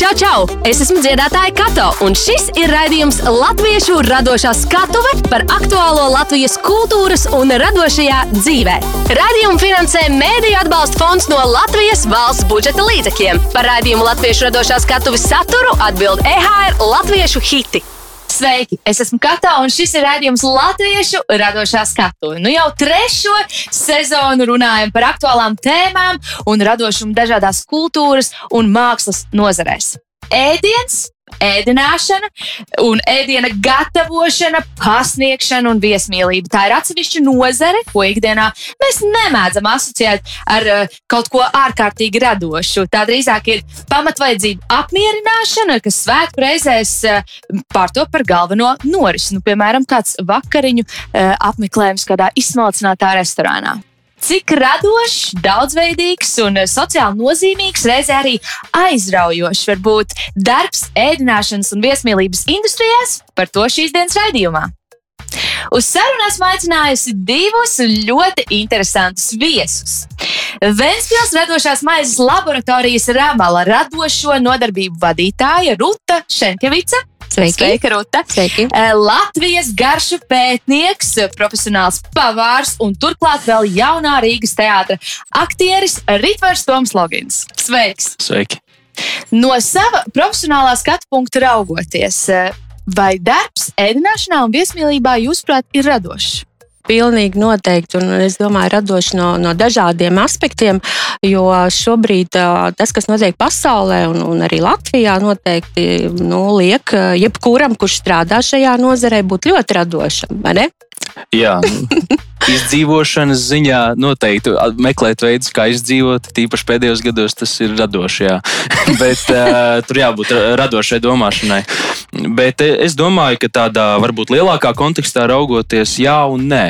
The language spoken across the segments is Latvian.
Čau, čau! Es esmu dziedātāja Kato, un šis ir raidījums Latviešu radošā skatuve par aktuālo Latvijas kultūras un radošajā dzīvē. Radījumu finansē Mēdīļu atbalsta fonds no Latvijas valsts budžeta līdzekļiem. Par raidījumu Latviešu radošā skatuves saturu atbild EHR Latviešu hiti. Sveiki! Es esmu Kata, un šis ir rādījums Latviešu radošā skatuve. Nu jau trešo sezonu runājam par aktuālām tēmām un radošumu dažādās kultūras un mākslas nozarēs. Ēdiens ēdināšana un ēdiena gatavošana, pasniegšana un viesmīlība. Tā ir atsevišķa nozare, ko ikdienā mēs nemēdzam asociēt ar uh, kaut ko ārkārtīgi radošu. Tā drīzāk ir pamatvajadzību apmierināšana, kas svētku reizēs uh, pārtop par galveno norisi. Nu, piemēram, kāds vakariņu uh, apmeklējums kādā izsmalcinātā restorānā. Cik radošs, daudzveidīgs un sociāli nozīmīgs, reizē arī aizraujošs var būt darbs ēdināšanas un viesmīlības industrijās, par to šīs dienas raidījumā. Uz sarunu esmu aicinājusi divus ļoti interesantus viesus. Vēstpils radošās maizes laboratorijas Rāmala radošo nodarbību vadītāja Ruta Šenkevica Sveiki, Sveika, Ruta. Sveiki. Eh, Latvijas garšu pētnieks, profesionāls pavārs un turklāt vēl jaunā Rīgas teātra aktieris Ritvars Toms Logins. Sveiks! Sveiki! No sava profesionālā skatu punkta raugoties, eh, vai darbs ēdināšanā un viesmīlībā, jūsuprāt, ir radošs? Pilnīgi noteikti, un es domāju, radoši no, no dažādiem aspektiem, jo šobrīd tas, kas notiek pasaulē un, un arī Latvijā, noteikti nu, liek jebkuram, kurš strādā šajā nozarē, būt ļoti radošam. Jā, izdzīvošanas ziņā noteikti meklēt veidus, kā izdzīvot. Tīpaši pēdējos gados tas ir radoši. Jā. Bet uh, tur jābūt radošai domāšanai. Bet es domāju, ka tādā varbūt lielākā kontekstā raugoties, jā un nē.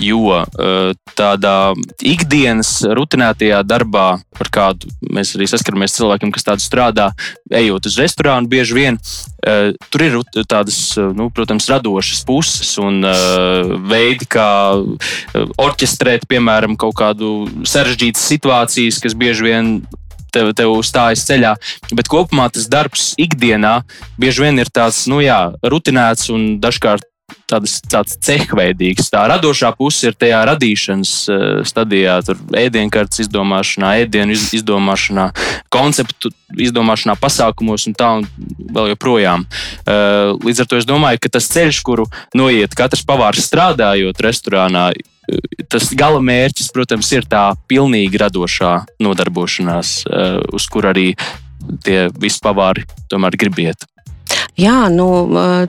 Jo eh, tādā ikdienas rutinētajā darbā, ar kādu mēs arī saskaramies cilvēkiem, kas tādu strādā, ejot uz restorānu, bieži vien eh, tur ir tādas, nu, protams, radošas puses un eh, veidi, kā orķestrēt, piemēram, kaut kādu sarežģītas situācijas, kas bieži vien tev, tev stājas ceļā. Bet kopumā tas darbs ikdienā bieži vien ir tāds, nu jā, rutinēts un dažkārt tādas, tāds cehveidīgs. Tā radošā puse ir tajā radīšanas uh, stadijā, tur ēdienkartes izdomāšanā, ēdienu iz, izdomāšanā, konceptu izdomāšanā, pasākumos un tā un vēl joprojām. Uh, līdz ar to es domāju, ka tas ceļš, kuru noiet katrs pavārs strādājot restorānā, tas gala mērķis, protams, ir tā pilnīgi radošā nodarbošanās, uz kur arī tie visi pavāri tomēr gribiet. Jā, nu,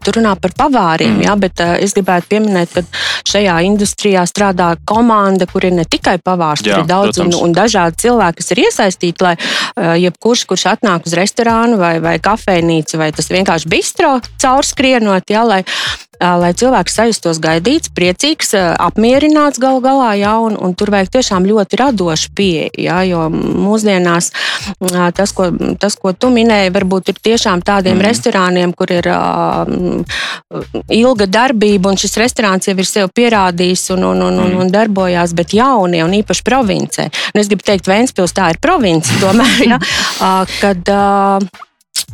tur runā par pavāriem, mm. jā, bet es gribētu pieminēt, ka šajā industrijā strādā komanda, kur ir ne tikai pavārs, tur ir daudz protams. un, un dažādi cilvēki, kas ir iesaistīti, lai jebkurš, kurš atnāk uz restorānu vai, vai kafejnīcu vai tas vienkārši bistro caurskrienot, jā, lai lai cilvēks sajustos gaidīts, priecīgs, apmierināts gal galā, jā, un, un tur vajag tiešām ļoti radošu pieeju, jā, jo mūsdienās tas ko, tas, ko tu minēji, varbūt ir tiešām tādiem mm. restorāniem, kur ir uh, ilga darbība, un šis restorāns jau ir sev pierādījis un, un, un, un, un darbojās, bet jaunie un īpaši provincē. Un es gribu teikt, Vēnspils tā ir province, tomēr, ja, kad uh,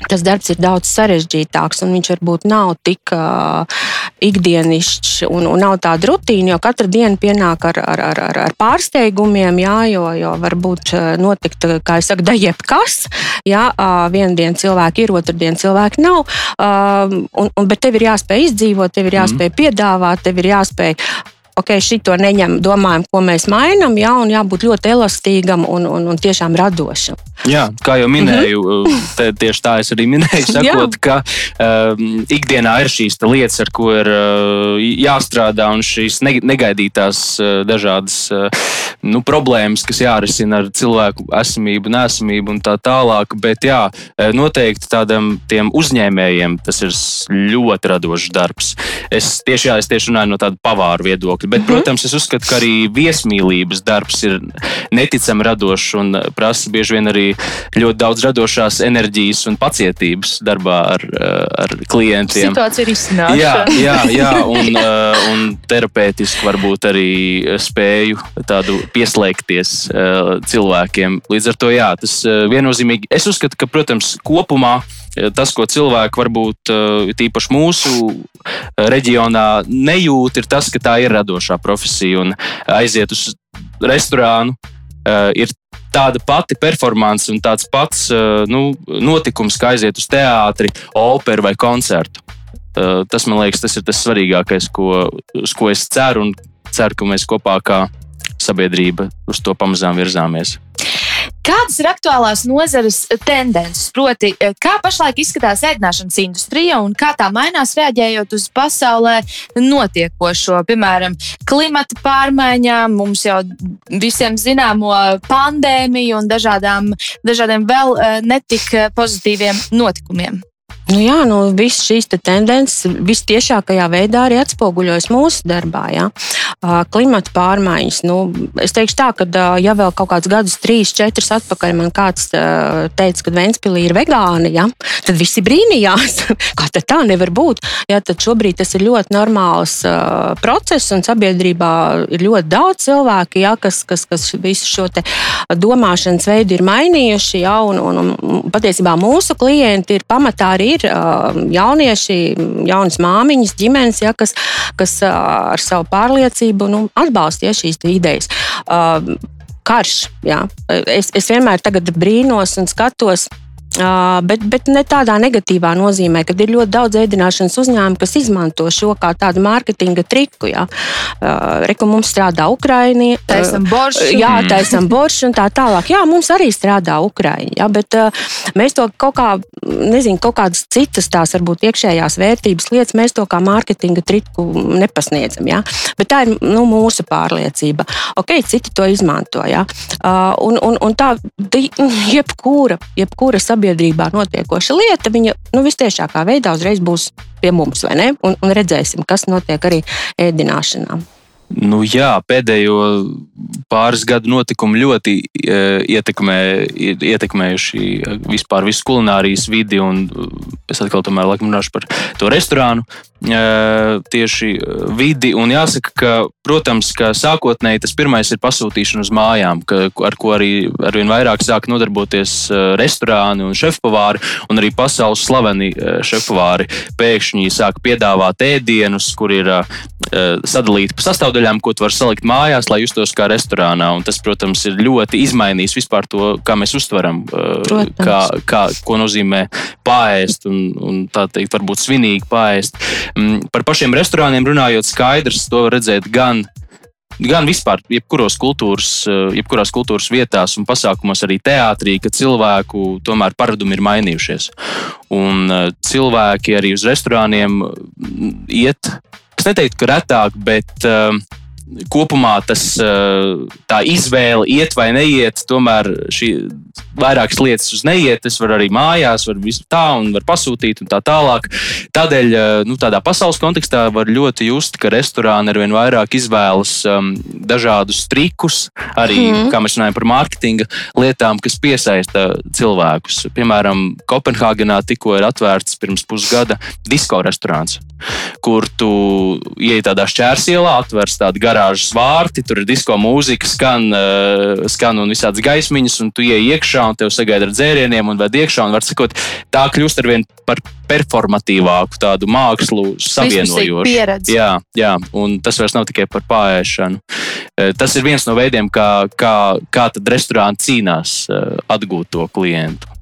tas darbs ir daudz sarežģītāks, un viņš varbūt nav tik uh, ikdienišķs un, un nav tāda rutīna, jo katra diena pienāk ar, ar, ar, ar, ar pārsteigumiem, jā, jo, jo varbūt notikt, kā jau saka, da jebkas. Jā, uh, vienu dienu cilvēki ir, otru dienu cilvēki nav. Uh, un, un, bet tev ir jāspēj izdzīvot, tev ir jāspēj mm. piedāvāt, tev ir jāspēj ok, šito neņem, domājam, ko mēs mainām, jā, un jābūt ļoti elastīgam un, un, un tiešām radošam. Jā, kā jau minēju, mm -hmm. te, tieši tā es arī minēju, sakot, ka um, ikdienā ir šīs lietas, ar ko ir uh, jāstrādā, un šīs negaidītās uh, dažādas uh, nu, problēmas, kas jārisina ar cilvēku esamību, nesamību un tā tālāk. Bet jā, noteikti tādam uzņēmējiem tas ir ļoti radošs darbs. Es tieši, jā, es tieši runāju no tāda pavāra viedokļa, bet, mm -hmm. protams, es uzskatu, ka arī viesmīlības darbs ir neticami radošs un prasa bieži vien arī ļoti daudz radošās enerģijas un pacietības darbā ar, eh, ar klientiem. Situācija ir izsnāta. Jā, jā, jā un, eh, un terapeitiski varbūt arī spēju tādu pieslēgties cilvēkiem. Līdz ar to jā, tas viennozīmīgi. Es uzskatu, ka, protams, kopumā tas, ko cilvēki varbūt tīpaši mūsu reģionā nejūt, ir tas, ka tā ir radošā profesija un aiziet uz restorānu. Ir tāda pati performance un tāds pats nu, notikums, kā aiziet uz teātri, operu vai koncertu. Tas man liekas, tas ir tas svarīgākais, ko, uz ko es ceru un ceru, ka mēs kopā kā sabiedrība uz to pamazām virzāmies. Kādas ir aktuālās nozares tendences? Proti, kā pašlaik izskatās ēdināšanas industrija un kā tā mainās reaģējot uz pasaulē notiekošo, piemēram, klimata pārmaiņām, mums jau visiem zināmo pandēmiju un dažādām, dažādiem vēl eh, netik pozitīviem notikumiem? Nu jā, nu, visas šīs te tendences visciešākajā veidā arī atspoguļojas mūsu darbā. Jā. Klimata pārmaiņas. Nu, es teikšu tā, ka ja vēl kaut kādus gadus, trīs, četrus atpakaļ man kāds teica, ka Ventspīlī ir vegāni, ja, tad visi brīnījās, kā tā nevar būt. Ja, tad šobrīd tas ir ļoti normāls process un sabiedrībā ir ļoti daudz cilvēku, ja, kas, kas, kas visu šo domāšanas veidu ir mainījuši. Ja, un, un, un patiesībā mūsu klienti ir pamatā arī ir jaunieši, jaunas māmiņas, ģimenes, ja, kas, kas ar savu pārliecību nu, atbalsta ja, šīs idejas karš. Jā. Es, es vienmēr brīnos un skatos, Bet, bet ne tādā negatīvā nozīmē, kad ir ļoti daudz ēdināšanas uzņēmumu, kas izmanto šo kā tādu mārketinga triku. Jā, Reku mums strādā Ukraiņi. Taisam boršu. Jā, taisam boršu un tā tālāk. Jā, mums arī strādā Ukraiņi. Jā, bet mēs to kaut kā, nezinu, kaut kādas citas tās varbūt iekšējās vērtības lietas, mēs to kā mārketinga triku nepasniedzam. Jā. Bet tā ir nu, mūsu pārliecība. Ok, citi to izmanto. Jā. Un, un, un tā, jebkura, jebkura sabiedrība sabiedrībā notiekoša lieta, viņa nu, visciešākā veidā uzreiz būs pie mums, vai ne? Un, un redzēsim, kas notiek arī ēdināšanā. Nu, jā, pēdējo pāris gadu notikumi ļoti e, ietekmē, ietekmējuši vispār visu kulinārijas vidi. Es atkal tomēr runāšu par to restorānu tieši vidi. Un jāsaka, ka, protams, ka sākotnēji tas pirmais ir pasūtīšana uz mājām, ka, ar ko arī arvien vairāk sāk nodarboties restorāni un šefpavāri, un arī pasaules slaveni šefpavāri pēkšņi sāk piedāvāt ēdienus, kur ir sadalīti pa sastāvdaļām, ko tu vari salikt mājās, lai justos kā restorānā. Un tas, protams, ir ļoti izmainījis vispār to, kā mēs uztveram, kā, kā, ko nozīmē pāriest un, un tā teikt, varbūt svinīgi pāriest. Mm, par pašiem restorāniem runājot, skaidrs, to redzēt gan gan vispār, jebkuros kultūras, eh, jebkurās kultūras vietās un pasākumos, arī teātrī, ka cilvēku tomēr paradumi ir mainījušies. Un eh, cilvēki arī uz restorāniem mm, iet, es neteiktu, ka retāk, bet uh, kopumā tas, eh, tā izvēle iet vai neiet, tomēr šī vairākas lietas uz neiet. Es varu arī mājās, varu tā un varu pasūtīt un tā tālāk. Tādēļ, eh, nu, tādā pasaules kontekstā var ļoti just, ka restorāni ar vien vairāk izvēlas um, dažādus trikus, arī, mm. kā mēs runājam par mārketinga lietām, kas piesaista cilvēkus. Piemēram, Kopenhāgenā tikko ir atvērts pirms pusgada disko restorāns, kur tu ieej tādā šķērsielā, atvērs tādu garā garāžas vārti, tur ir disko mūzika, skan, uh, skan un visādas gaismiņas, un tu ienāc iekšā, un tev sagaida ar dzērieniem, un ved iekšā, un var sakot, tā kļūst ar vien par performatīvāku tādu mākslu savienojošu. Jā, jā, un tas vairs nav tikai par pārēšanu. Uh, tas ir viens no veidiem, kā, kā, kā tad restorāni cīnās uh, atgūt to klientu.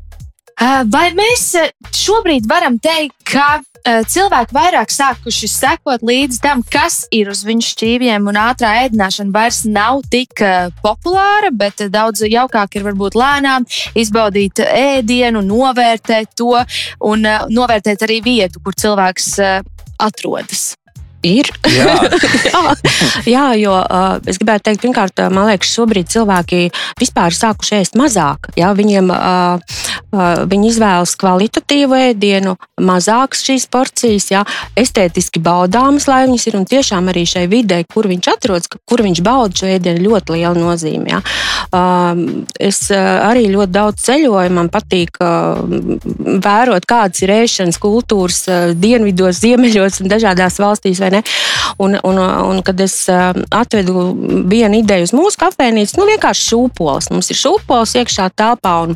Vai mēs šobrīd varam teikt, ka cilvēki vairāk sākuši sekot līdzi tam, kas ir uz viņu šķīviem, un ātrā ēdināšana vairs nav tik populāra, bet daudz jaukāk ir varbūt lēnām izbaudīt ēdienu, novērtēt to un novērtēt arī vietu, kur cilvēks atrodas. Ir. Jā, jā, jā jo uh, es gribētu teikt, pirmkārt, man liekas, šobrīd cilvēki vispār ir sākuši ēst mazāk. Jā, viņiem, uh, uh, viņi izvēlas kvalitatīvu ēdienu, mazākas šīs porcijas, jā, estētiski baudāmas, lai viņas ir un tiešām arī šai vidē, kur viņš atrodas, kur viņš bauda šo ēdienu, ļoti liela nozīme. Jā. Uh, es uh, arī ļoti daudz ceļoju, man patīk uh, vērot, kādas ir ēšanas kultūras uh, dienvidos, ziemeļos un dažādās valstīs. Un, un, un kad es atvedu vienu ideju uz mūsu kafejnīcu, nu vienkārši šūpols. Mums ir šūpols iekšā telpā. Un,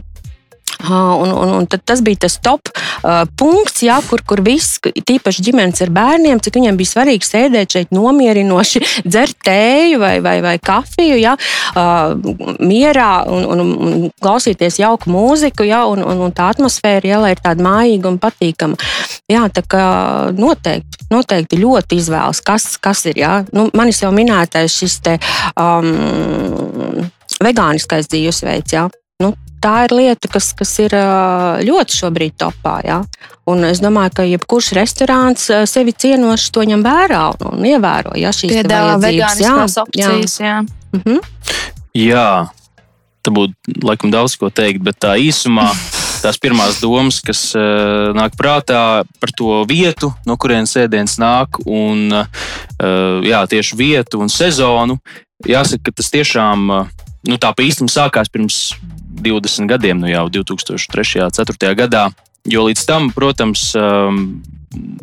Un, un, un tas bija tas top uh, punkts, jā, kur, kur viss, tīpaši ģimenes ar bērniem, cik viņiem bija svarīgi sēdēt šeit nomierinoši, dzert tēju vai, vai, vai kafiju, jā, uh, mierā un, un, un klausīties jauku mūziku, jā, un, un, un tā atmosfēra, jā, lai ir tāda mājīga un patīkama. Jā, tā kā noteikti, noteikti ļoti izvēlas, kas, kas ir. Jā. Nu, manis jau minētais šis te, um, vegāniskais dzīvesveids. Jā. Nu, tā ir lieta, kas, kas ir ļoti šobrīd topā. Ja? Un es domāju, ka jebkurš restorāns sevi cienoši to ņem vērā un, un ievēro ja, šīs piedāvā vegāniskās opcijas. Jā. Jā. Mhm. jā, tā būtu laikam daudz ko teikt, bet tā īsumā. Tās pirmās domas, kas uh, nāk prātā par to vietu, no kurienes ēdiens nāk, un uh, jā, tieši vietu un sezonu. Jāsaka, ka tas tiešām uh, nu, tā pa īstam sākās pirms 20 gadiem, nu jau 2003. un 2004. gadā. Jo līdz tam, protams, um,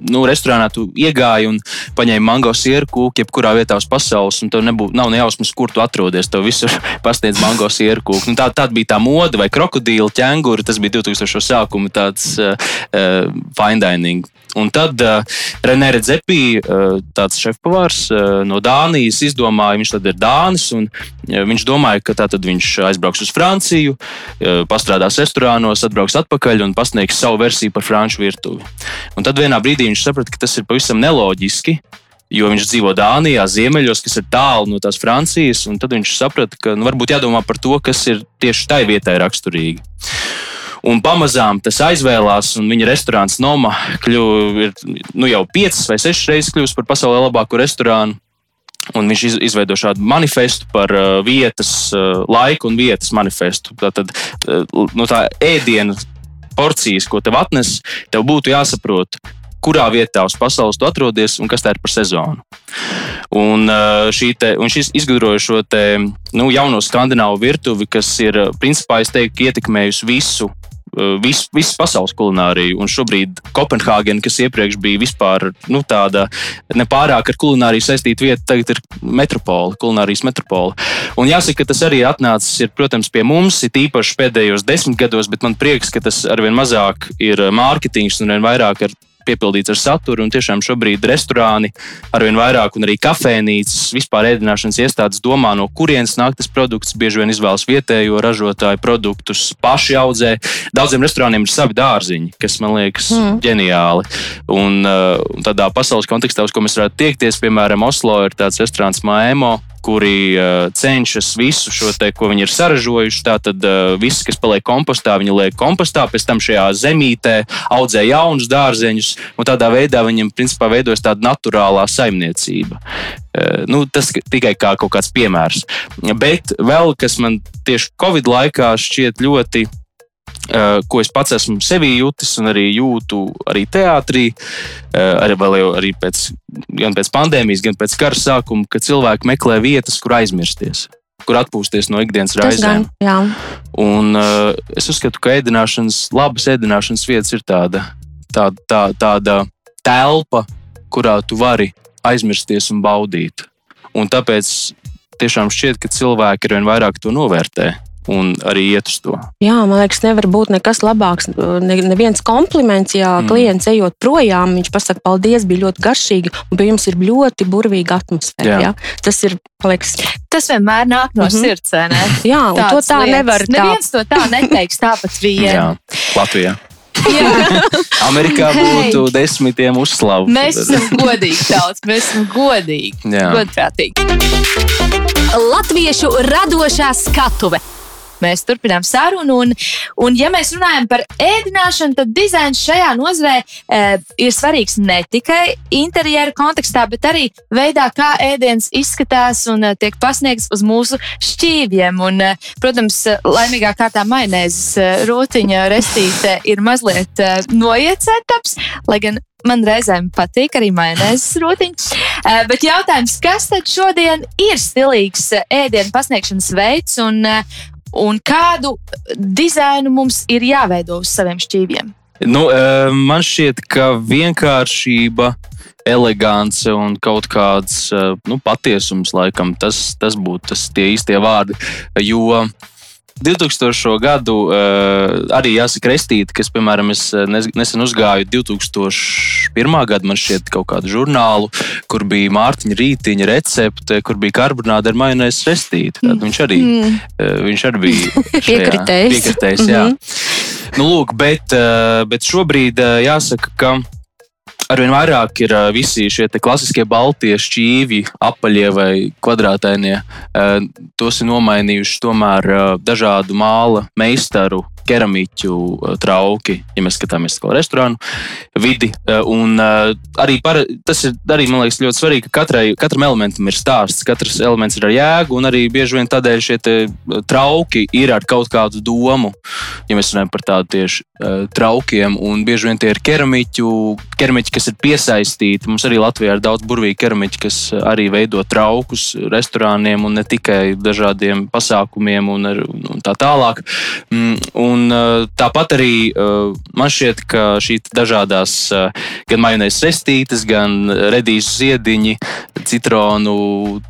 nu, restorānā tu iegāji un paņēmi mango sieru kūku, jebkurā vietā uz pasaules, un tev nebū, nav ne jausmas, kur tu atrodies. Tev visur pasniedz mango sieru kūku. Nu, tā, tāda bija tā mode, vai krokodīla, ķēngura. Tas bija 2000. sākuma tāds uh, uh, fine dining Un tad uh, Renē Redzepī, uh, tāds šefpavārs uh, no Dānijas, izdomāja, viņš tad ir Dānis, un uh, viņš domāja, ka tad viņš aizbrauks uz Franciju, uh, pastrādās restorānos, atbrauks atpakaļ un pasniegs savu versiju par franču virtuvi. Un tad vienā brīdī viņš saprata, ka tas ir pavisam neloģiski. Jo viņš dzīvo Dānijā, ziemeļos, kas ir tālu no tās Francijas, tad viņš saprata, ka nu, varbūt jādomā par to, kas ir tieši tai vietai raksturīgi. Un pamazām tas aizvēlās, un viņa restorāns Noma kļuva nu, jau piecas vai sešas reizes kļuvis par pasaulē labāko restorānu. Un viņš izveido šādu manifestu par uh, vietas, uh, laiku un vietas manifestu. Tātad uh, no tā ēdiena porcijas, ko tev atnes, tev būtu jāsaprot, kurā vietā uz pasaules tu atrodies un kas tā ir par sezonu. Un, uh, te, un šis izgudroja šo te, nu, jauno skandināvu virtuvi, kas ir principā teiktu, ietekmējusi visu Eh, visu, visu pasaules kulināriju. Un šobrīd Kopenhāgena, kas iepriekš bija vispār nu, tāda nepārāk ar kulināriju saistīta vieta, tagad ir metropola, kulinārijas metropola. Un jāsaka, ka tas arī atnācis, ir, protams, pie mums, ir īpaši pēdējos desmit gados, bet man prieks, ka tas arvien mazāk ir mārketings un arvien vairāk ar piepildīts ar saturu. Un tiešām šobrīd restorāni arvien vairāk, un arī kafejnīcas, vispār ēdināšanas iestādes domā, no kurienes nāk tas produkts. Bieži vien izvēlas vietējo ražotāju produktus, paši audzē. Daudziem restorāniem ir savi dārziņi, kas man liekas mm. ģeniāli. Un, uh, un tādā pasaules kontekstā, uz ko mēs varētu tiekties, piemēram, Oslo ir tāds restorāns Maemo kuri uh, cenšas visu šo te, ko viņi ir saražojuši. Tātad uh, viss, kas paliek kompostā, viņi liek kompostā, pēc tam šajā zemītē audzē jaunus dārzeņus, un tādā veidā viņiem principā veidojas tāda naturālā saimniecība. Uh, nu, tas tikai kā kaut kāds piemērs. Bet vēl kas man tieši Covid laikā šķiet ļoti ko es pats esmu sevī jutis un arī jūtu arī teātrī, uh, arī, arī pēc, gan pēc pandēmijas, gan pēc kara sākuma, ka cilvēki meklē vietas, kur aizmirsties. Kur atpūsties no ikdienas raizēm. Gan, un, uh, es uzskatu, ka ēdināšanas, labas ēdināšanas vietas ir tāda, tāda, tā, tāda telpa, kurā tu vari aizmirsties un baudīt. Un tāpēc tiešām šķiet, ka cilvēki ar vien vairāk to novērtē un arī iet uz to. Jā, man liekas, nevar būt nekas labāks. Ne, neviens kompliments, ja mm. klients ejot projām, viņš pasakā, paldies, bija ļoti garšīgi, un pie jums ir ļoti burvīga atmosfēra. Jā. Jā? Tas ir, liekas, tas vienmēr nāk no mm -hmm. sirds. Ne? Jā, un Tāds to tā lietas. nevar. Tā... Neviens to tā neteiks tāpat vien. Jā, Latvijā. Amerikā būtu hey. desmitiem uzslavu. Mēs esam godīgi tauts, mēs esam godīgi, godprātīgi. Latviešu radošā skatuve. Mēs turpinām sarunu, un, un ja mēs runājam par ēdināšanu, tad dizains šajā nozarē e, ir svarīgs ne tikai interjera kontekstā, bet arī veidā, kā ēdiens izskatās un e, tiek pasniegts uz mūsu šķīviem. Un, e, protams, laimīgā kārtā maināzes e, rotiņa restīte ir mazliet e, noiecētaps, lai gan man reizēm patīk arī maināzes rotiņa. Uh, bet jautājums, kas tad šodien ir stilīgs ēdienu pasniegšanas veids un, un kādu dizainu mums ir jāveido uz saviem šķīviem. Nu, man šķiet, ka vienkāršība, elegance un kaut kāds nu, patiesums, laikam, tas, tas būtu tie īstie vārdi. Jo 2000. gadu uh, arī jāsaka restīti, kas, piemēram, es eh, nesen uzgāju 2001. gadu, man šķiet, kaut kādu žurnālu, kur bija Mārtiņa rītiņa recepte, kur bija karbonāda ar majonēzes restīti. Tad viņš arī, mm. uh, viņš arī bija piekritējis. piekritējis mm -hmm. nu, lūk, bet, bet šobrīd jāsaka, ka arvien vairāk ir visi šie klasiskie baltie šķīvi, apaļie vai kvadrātainie. Tos ir nomainījuši tomēr dažādu māla meistaru keramiķu eh, trauki, ja mēs skatāmies uz restorānu vidi. Eh, un eh, arī par, tas ir arī, man liekas, ļoti svarīgi, ka katrai, katram elementam ir stāsts, katrs elements ir ar jēgu, un arī bieži vien tādēļ šie trauki ir ar kaut kādu domu, ja mēs runājam par tādu tieši traukiem, un bieži vien tie ir keramiķu, keramiķi, kas ir piesaistīti. Mums arī Latvijā ir daudz burvīgi keramiķi, kas arī veido traukus restorāniem un ne tikai dažādiem pasākumiem un, ar, un tā tālāk. Mm, un Un uh, tāpat arī uh, man šķiet, ka šī dažādās uh, gan majonēzes restītes, gan redīšu ziediņi, citronu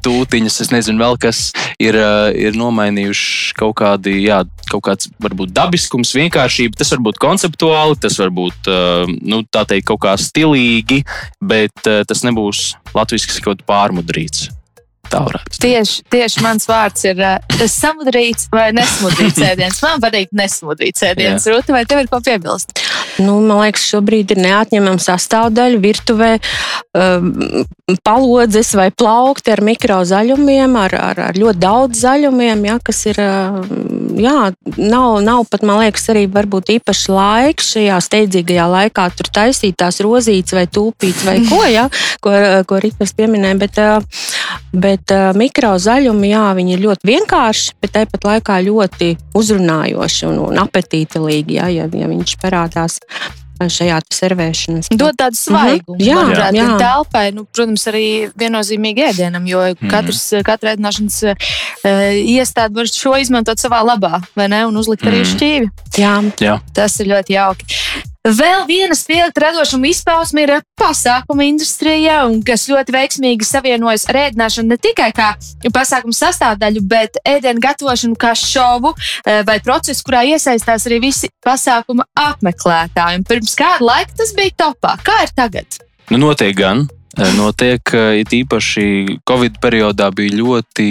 tūtiņas, es nezinu, vēl kas ir, ir nomainījuši kaut kādi, jā, kaut kāds varbūt dabiskums, vienkāršība. Tas var būt konceptuāli, tas var būt, nu, tā teikt, kaut kā stilīgi, bet tas nebūs latviešu kaut kā pārmudrīts. Tā varētu. Tieši, tieši mans vārds ir uh, samudrīts vai nesmudrīts ēdiens. Man patīk nesmudrīts ēdiens. Rūta, vai tev ir ko piebilst? Nu, man liekas, šobrīd ir neatņemama sastāvdaļa virtuvē. Um, palodzes vai plaukti ar mikrozaļumiem, ar, ar, ar ļoti daudz zaļumiem, ja, kas ir. Jā, nav, nav pat, man liekas, arī varbūt īpaši laiks šajā steidzīgajā laikā tur taisīt tās rozītes vai tūpītes vai ko, ja, ko, ko Rītas pieminēja. Bet, bet Bet uh, mikrozaļumi, jā, viņi ir ļoti vienkārši, bet tāpat laikā ļoti uzrunājoši un, un apetītilīgi, jā, ja, ja viņš parādās šajā servēšanas. Dod tādu svaigu. Mm -hmm. Jā, manuprāt, jā. telpai, nu, protams, arī viennozīmīgi ēdienam, jo mm -hmm. katrs, katra ēdināšanas uh, iestāde var šo izmantot savā labā, vai ne, un uzlikt mm -hmm. arī mhm. šķīvi. Jā. jā. Tas ir ļoti jauki. Vēl viena spilgta radošuma izpausme ir pasākuma industrijā, kas ļoti veiksmīgi savienojas ar ēdināšanu ne tikai kā pasākuma sastāvdaļu, bet ēdienu gatavošanu kā šovu e, vai procesu, kurā iesaistās arī visi pasākuma apmeklētāji. Un pirms kāda laika tas bija topā. Kā ir tagad? Nu, notiek gan. E, notiek, e, it īpaši Covid periodā bija ļoti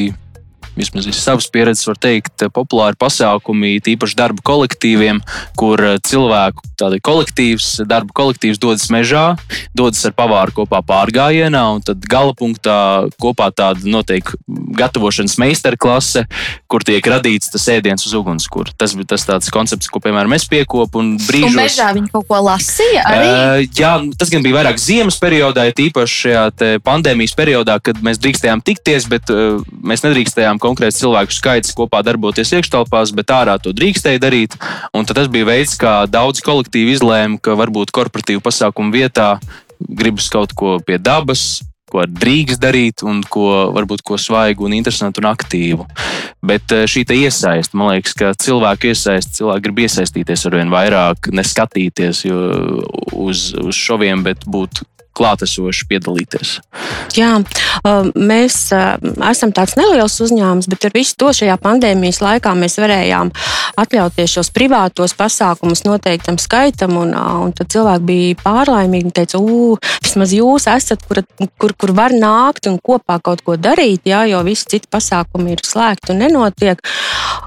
vismaz iz savas pieredzes var teikt, populāri pasākumi, tīpaši darba kolektīviem, kur eh, cilvēku kolektīvs, darba kolektīvs dodas mežā, dodas ar pavāru kopā pārgājienā, un tad gala punktā kopā tāda notiek gatavošanas meistarklase, kur tiek radīts tas ēdiens uz ugunskura. Tas bija tas tāds koncepts, ko, piemēram, es piekopu un brīžos. Un mežā viņi kaut ko lasīja arī? Uh, jā, tas gan bija vairāk ziemas periodā, ja tīpaši šajā pandēmijas periodā, kad mēs drīkstējām tikties, bet uh, mēs nedrīkstējām konkrēts cilvēku skaits kopā darboties iekštelpās, bet ārā to drīkstēja darīt. Tas bija veids, kā daudz kolektīvi izlēma, ka varbūt korporatīvu pasākumu vietā gribas kaut ko pie dabas, ko drīkst darīt, un ko varbūt ko svaigu, un interesantu un aktīvu. Bet eh, šī iesaiste, man liekas, ka cilvēku iesaiste, cilvēki grib iesaistīties ar vien vairāk, neskatīties uz, uz šoviem, bet būt klātesoši piedalīties? Jā, mēs esam tāds neliels uzņēmums, bet ar visu to šajā pandēmijas laikā mēs varējām atļauties šos privātos pasākumus noteiktam skaitam. Un, un tad cilvēki bija pārlaimīgi un teica, vismaz jūs esat, kur, kur, kur var nākt un kopā kaut ko darīt, jā, jo visi citi pasākumi ir slēgti un nenotiek.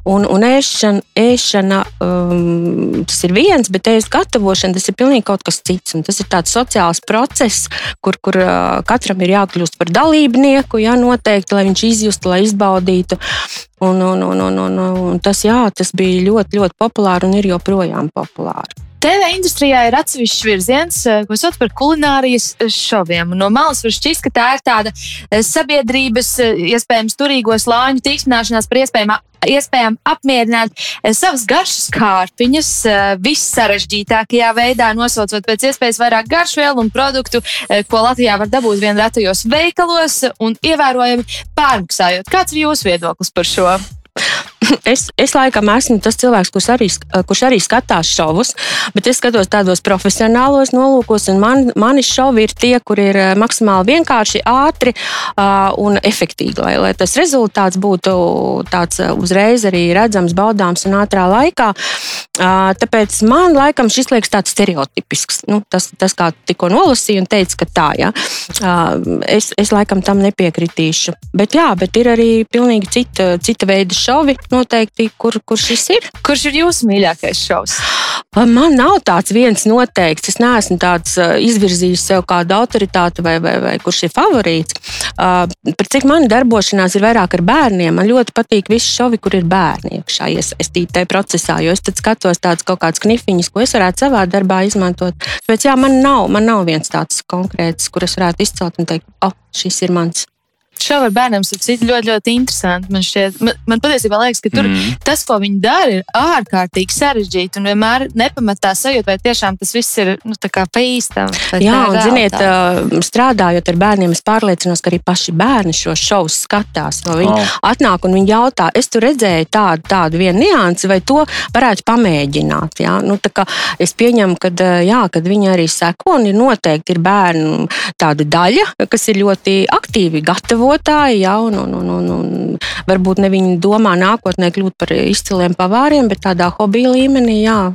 Un, un ēšana, ēšana um, tas ir viens, bet ēst gatavošana tas ir pilnīgi kaut kas cits. Un tas ir tāds sociāls process process, kur, kur katram ir jākļūst par dalībnieku, jā, noteikti, lai viņš izjustu, lai izbaudītu. Un, un, un, un, un, un tas, jā, tas bija ļoti, ļoti populāri un ir joprojām populāri. TV industrijā ir atsevišķs virziens, ko sauc par kulinārijas šoviem. No malas var šķist, ka tā ir tāda sabiedrības, iespējams, turīgo slāņu tīksmināšanās par iespējām iespējām apmierināt eh, savas garšas kārpiņas eh, vissarežģītākajā veidā, nosaucot pēc iespējas vairāk garšvielu un produktu, eh, ko Latvijā var dabūt vien retajos veikalos un ievērojami pārmaksājot. Kāds ir jūsu viedoklis par šo? Es, es laikam esmu tas cilvēks, kurš arī, kurš arī skatās šovus, bet es skatos tādos profesionālos nolūkos, un man, mani šovi ir tie, kur ir maksimāli vienkārši, ātri uh, un efektīvi, lai, lai tas rezultāts būtu tāds uzreiz arī redzams, baudāms un ātrā laikā. Uh, tāpēc man laikam šis liekas tāds stereotipisks. Nu, tas, tas, kā tikko nolasīju un teicu, ka tā, ja. uh, es, es laikam tam nepiekritīšu. Bet jā, bet ir arī pilnīgi cita, cita veida šovi noteikti, kur, kur šis ir. Kurš ir jūsu mīļākais šovs? Man nav tāds viens noteikts. Es neesmu tāds izvirzījis sev kādu autoritāti vai, vai, vai kurš ir favorīts. Par cik man darbošanās ir vairāk ar bērniem, man ļoti patīk visi šovi, kur ir bērni iekšā iesaistīti tajā procesā. Jo es skatos tādas kaut kādas knifiņas, ko es varētu savā darbā izmantot. Tāpēc jā, man nav, man nav viens tāds konkrēts, kur es varētu izcelt un teikt, oh, šis ir mans. Šādi ar bērniem ir ļoti, ļoti interesanti. Man, šķiet, man, man patiesībā liekas, ka tur mm. tas, ko viņi dara, ir ārkārtīgi sarežģīti un vienmēr nepamatā sajūta, vai tiešām tas viss ir nu, pīstami. Jā, un ziniet, strādājot ar bērniem, es pārliecinos, ka arī paši bērni šo šovu skatās. No viņi oh. atnāk un viņi jautā, es tur redzēju tādu, tādu vienu niansi, vai to varētu pamēģināt. Jā? Nu, es pieņemu, ka jā, kad viņi arī seko, un ir noteikti ir bērnu tāda daļa, kas ir ļoti aktīvi gatava skolotāji, ja, un, un, un, un, un varbūt ne viņi domā nākotnē kļūt par izciliem pavāriem, bet tādā hobija līmenī, jā,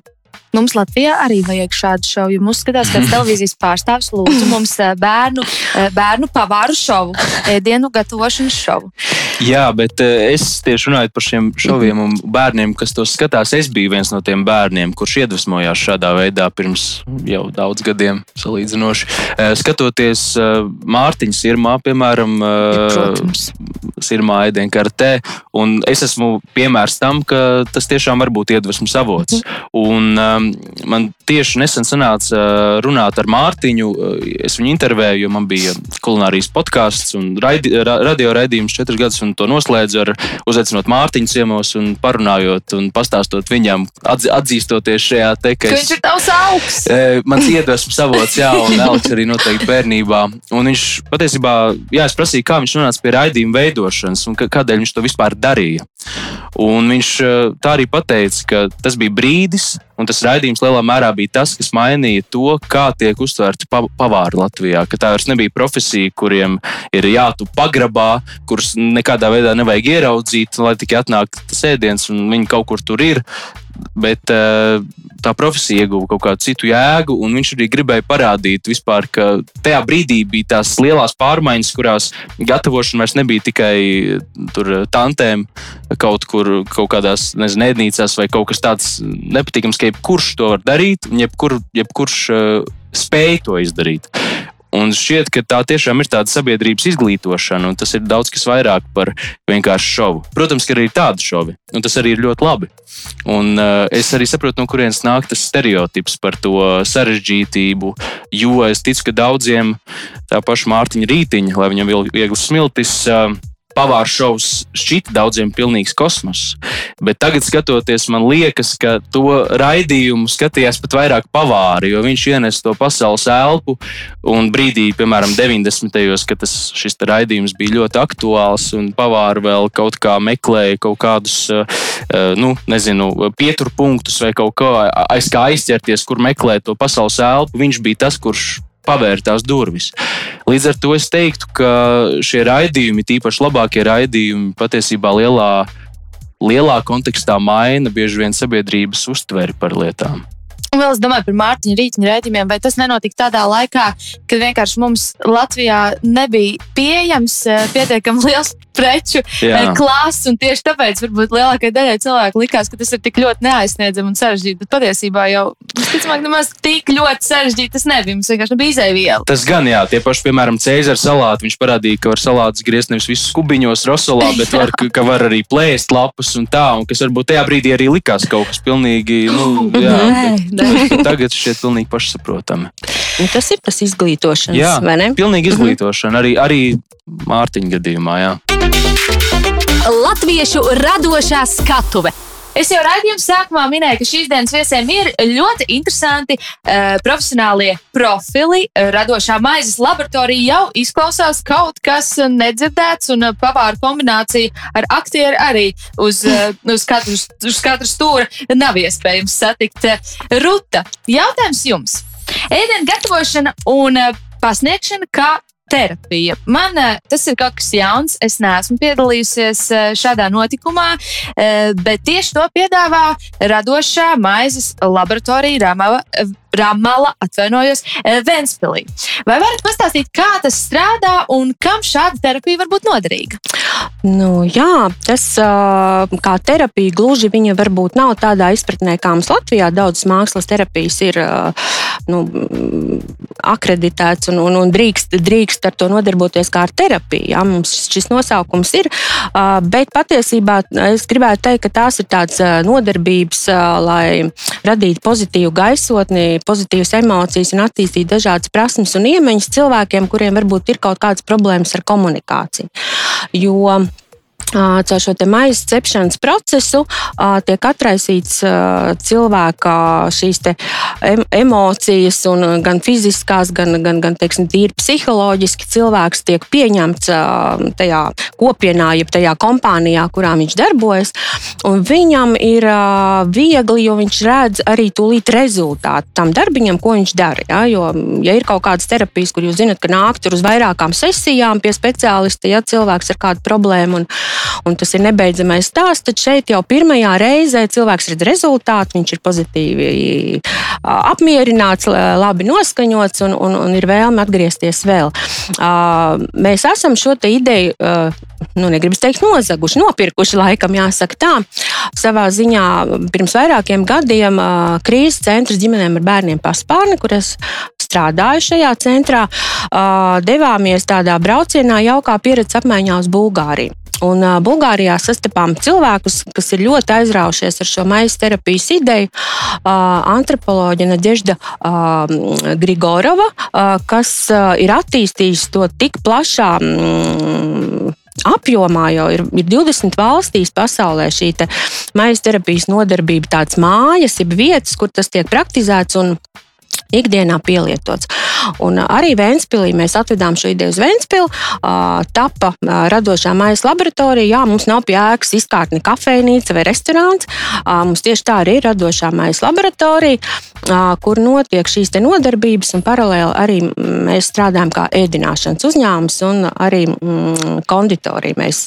Mums Latvijā arī vajag šādu šovu. Mums skatās, kāds televīzijas pārstāvs lūdzu mums eh, bērnu, eh, bērnu pavāru šovu, ēdienu gatavošanas šovu. Jā, bet eh, es tieši runāju par šiem šoviem un bērniem, kas to skatās. Es biju viens no tiem bērniem, kurš iedvesmojās šādā veidā pirms jau daudz gadiem, salīdzinoši. Skatoties Mārtiņas sirmā, piemēram, Protams. sirmā ēdienkartē, un es esmu piemērs tam, ka tas tiešām var būt iedvesmas avots. Un, um, man tieši nesen sanāca uh, runāt ar Mārtiņu. Uh, es viņu intervēju, jo man bija kulinārijas podkāsts un raidi, radio raidījums četras gadus, un to noslēdzu ar uzaicinot Mārtiņu ciemos un parunājot un pastāstot viņam, atz, atzīstoties šajā te, ka es, viņš ir tavs augs. Uh, mans iedvesmas avots, jā, un Elks arī noteikti bērnībā. Un viņš patiesībā, jā, es prasīju, kā viņš nonāca pie raidījuma veidošanas un kādēļ viņš to vispār darīja. Un viņš tā arī pateica, ka tas bija brīdis, Un tas raidījums lielā mērā bija tas, kas mainīja to, kā tiek uztverti pavāri Latvijā. Ka tā vairs nebija profesija, kuriem ir jātu pagrabā, kurus nekādā veidā nevajag ieraudzīt, lai tikai atnāk tas ēdiens un viņi kaut kur tur ir bet uh, tā profesija ieguva kaut kādu citu jēgu, un viņš arī gribēja parādīt, vispār, ka tajā brīdī bija tās lielās pārmaiņas, kurās gatavošana vairs nebija tikai tur tantēm kaut kur, kaut kādās nezinu, ēdnīcās vai kaut kas tāds nepatīkams, ka jebkurš to var darīt, un jebkur, jebkurš uh, spēj to izdarīt. Un šķiet, ka tā tiešām ir tāda sabiedrības izglītošana, un tas ir daudz kas vairāk par vienkārši šovu. Protams, ka arī ir tādi šovi, un tas arī ir ļoti labi. Un, uh, es arī saprotu, no kurienes nāk tas stereotips par to sarežģītību, jo es ticu, ka daudziem tā paša Mārtiņa rītiņa, lai viņam bija viegls smiltis, uh, pavāru šovs šķita daudziem pilnīgs kosmos. Bet tagad, skatoties, man liekas, ka to raidījumu skatījās pat vairāk pavāri, jo viņš ienes to pasaules elpu. Un brīdī, piemēram, 90. gados, kad tas, šis raidījums bija ļoti aktuāls, un pavāri vēl kaut kā meklēja kaut kādus, eh, eh, nu, nezinu, pieturpunktus vai kaut kā aiz kā aizķerties, kur meklēt to pasaules elpu, viņš bija tas, kurš pavērtās durvis. Līdz ar to es teiktu, ka šie raidījumi, tīpaši labākie raidījumi, patiesībā lielā, lielā kontekstā maina bieži vien sabiedrības uztveri par lietām. Un vēl es domāju par Mārtiņa rītņa rēķiniem, vai tas nenotika tādā laikā, kad vienkārši mums Latvijā nebija pieejams eh, pietiekami liels preču. Eh, klāsts. Tieši tāpēc varbūt lielākajai daļai cilvēku likās, ka tas ir tik ļoti neaizsniedzami un sarežģīti. Bet patiesībā jau visticamāk, nemaz tik ļoti sarežģīti tas nebija. Mums vienkārši bija izēviela. Tas gan, jā, tie paši, piemēram, Cēzara salāti. Viņš parādīja, ka var salātus griezt nevis visus kubiņos, rosolā, bet var, ka var arī plēst lapas un tā. Un kas varbūt tajā brīdī arī likās kaut kas pilnīgi, nu, jā, bet tagad šķiet pilnīgi pašsaprotami. Un tas ir tas izglītošanas, jā, vai ne? Pilnīgi mhm. izglītošana, arī, arī Mārtiņa gadījumā, jā. Latviešu radošā skatuve Es jau raidījuma sākumā minēju, ka šīs dienas viesiem ir ļoti interesanti uh, profesionālie profili. Radošā maizes laboratorija jau izklausās kaut kas nedzirdēts, un pavāra kombinācija ar aktieru arī uz, uh, uz, katru, uz katru stūra nav iespējams satikt. Ruta, jautājums jums! Ēdienu gatavošana un pasniegšana kā terapija. Man eh, tas ir kaut kas jauns. Es neesmu piedalījusies eh, šādā notikumā, eh, bet tieši to piedāvā radošā maizes laboratorija Ramava. Ramala, atvainojos, Vēnspilī. Vai varat pastāstīt, kā tas strādā un kam šāda terapija var būt noderīga? Nu, jā, tas kā terapija gluži viņa varbūt nav tādā izpratnē, kā mums Latvijā daudzas mākslas terapijas ir nu, akreditēts un, un, un drīkst, drīkst ar to nodarboties kā ar terapiju. Jā, mums šis nosaukums ir, bet patiesībā es gribētu teikt, ka tās ir tādas nodarbības, lai radītu pozitīvu gaisotni, pozitīvas emocijas un attīstītu dažādas prasmes un iemaņas cilvēkiem, kuriem varbūt ir kaut kādas problēmas ar komunikāciju. Jo caur šo maisa cepšanas procesu tiek atraisīts cilvēka šīs emocijas, gan fiziskās, gan, gan, gan teiksim, tīri psiholoģiski. Cilvēks tiek pieņemts tajā kopienā, jeb tajā kompānijā, kurā viņš darbojas. Viņam ir viegli, jo viņš redz arī tūlīt rezultātu tam darbiņam, ko viņš dara. Ja? Jo, ja ir kaut kādas terapijas, kur jūs zinat, ka nāk tur uz vairākām sesijām pie speciālista, ja cilvēks ir kāda problēma un, un tas ir nebeidzamais stāsts, tad šeit jau pirmajā reizē cilvēks redz rezultātu, viņš ir pozitīvi apmierināts, labi noskaņots un, un, un ir vēlme atgriezties vēl. Mēs esam šo ideju, nu, negribas teikt, nozaguši, nopirkuši laikam, jāsaka tā. Savā ziņā pirms vairākiem gadiem krīzes centrs ģimenēm ar bērniem paspārni, kur es strādāju šajā centrā, devāmies tādā braucienā jaukā pieredzes apmaiņā uz Bulgāriju. Un, uh, Bulgārijā sastapām cilvēkus, kas ir ļoti aizraujušies ar šo maisa terapijas ideju. Uh, antropoloģija Nadežda uh, Grigorova, uh, kas uh, ir attīstījusi to tik plašā. Mm, apjomā jau ir, ir 20 valstīs pasaulē šī maisa terapijas nodarbība, tādas mājas, jeb vietas, kur tas tiek praktizēts. Un ikdienā pielietots. Un arī Vēnspilī mēs atvedām šo ideju uz Vēnspilu. Tapa radošā maisa laboratorija. Jā, mums nav pieejams izkārtne kafejnīca vai restorāns. Mums tieši tā arī ir radošā maisa laboratorija, kur notiek šīs nodarbības. Paralēli arī mēs strādājam kā ēdināšanas uzņēmums un arī mm, konditorija. Mēs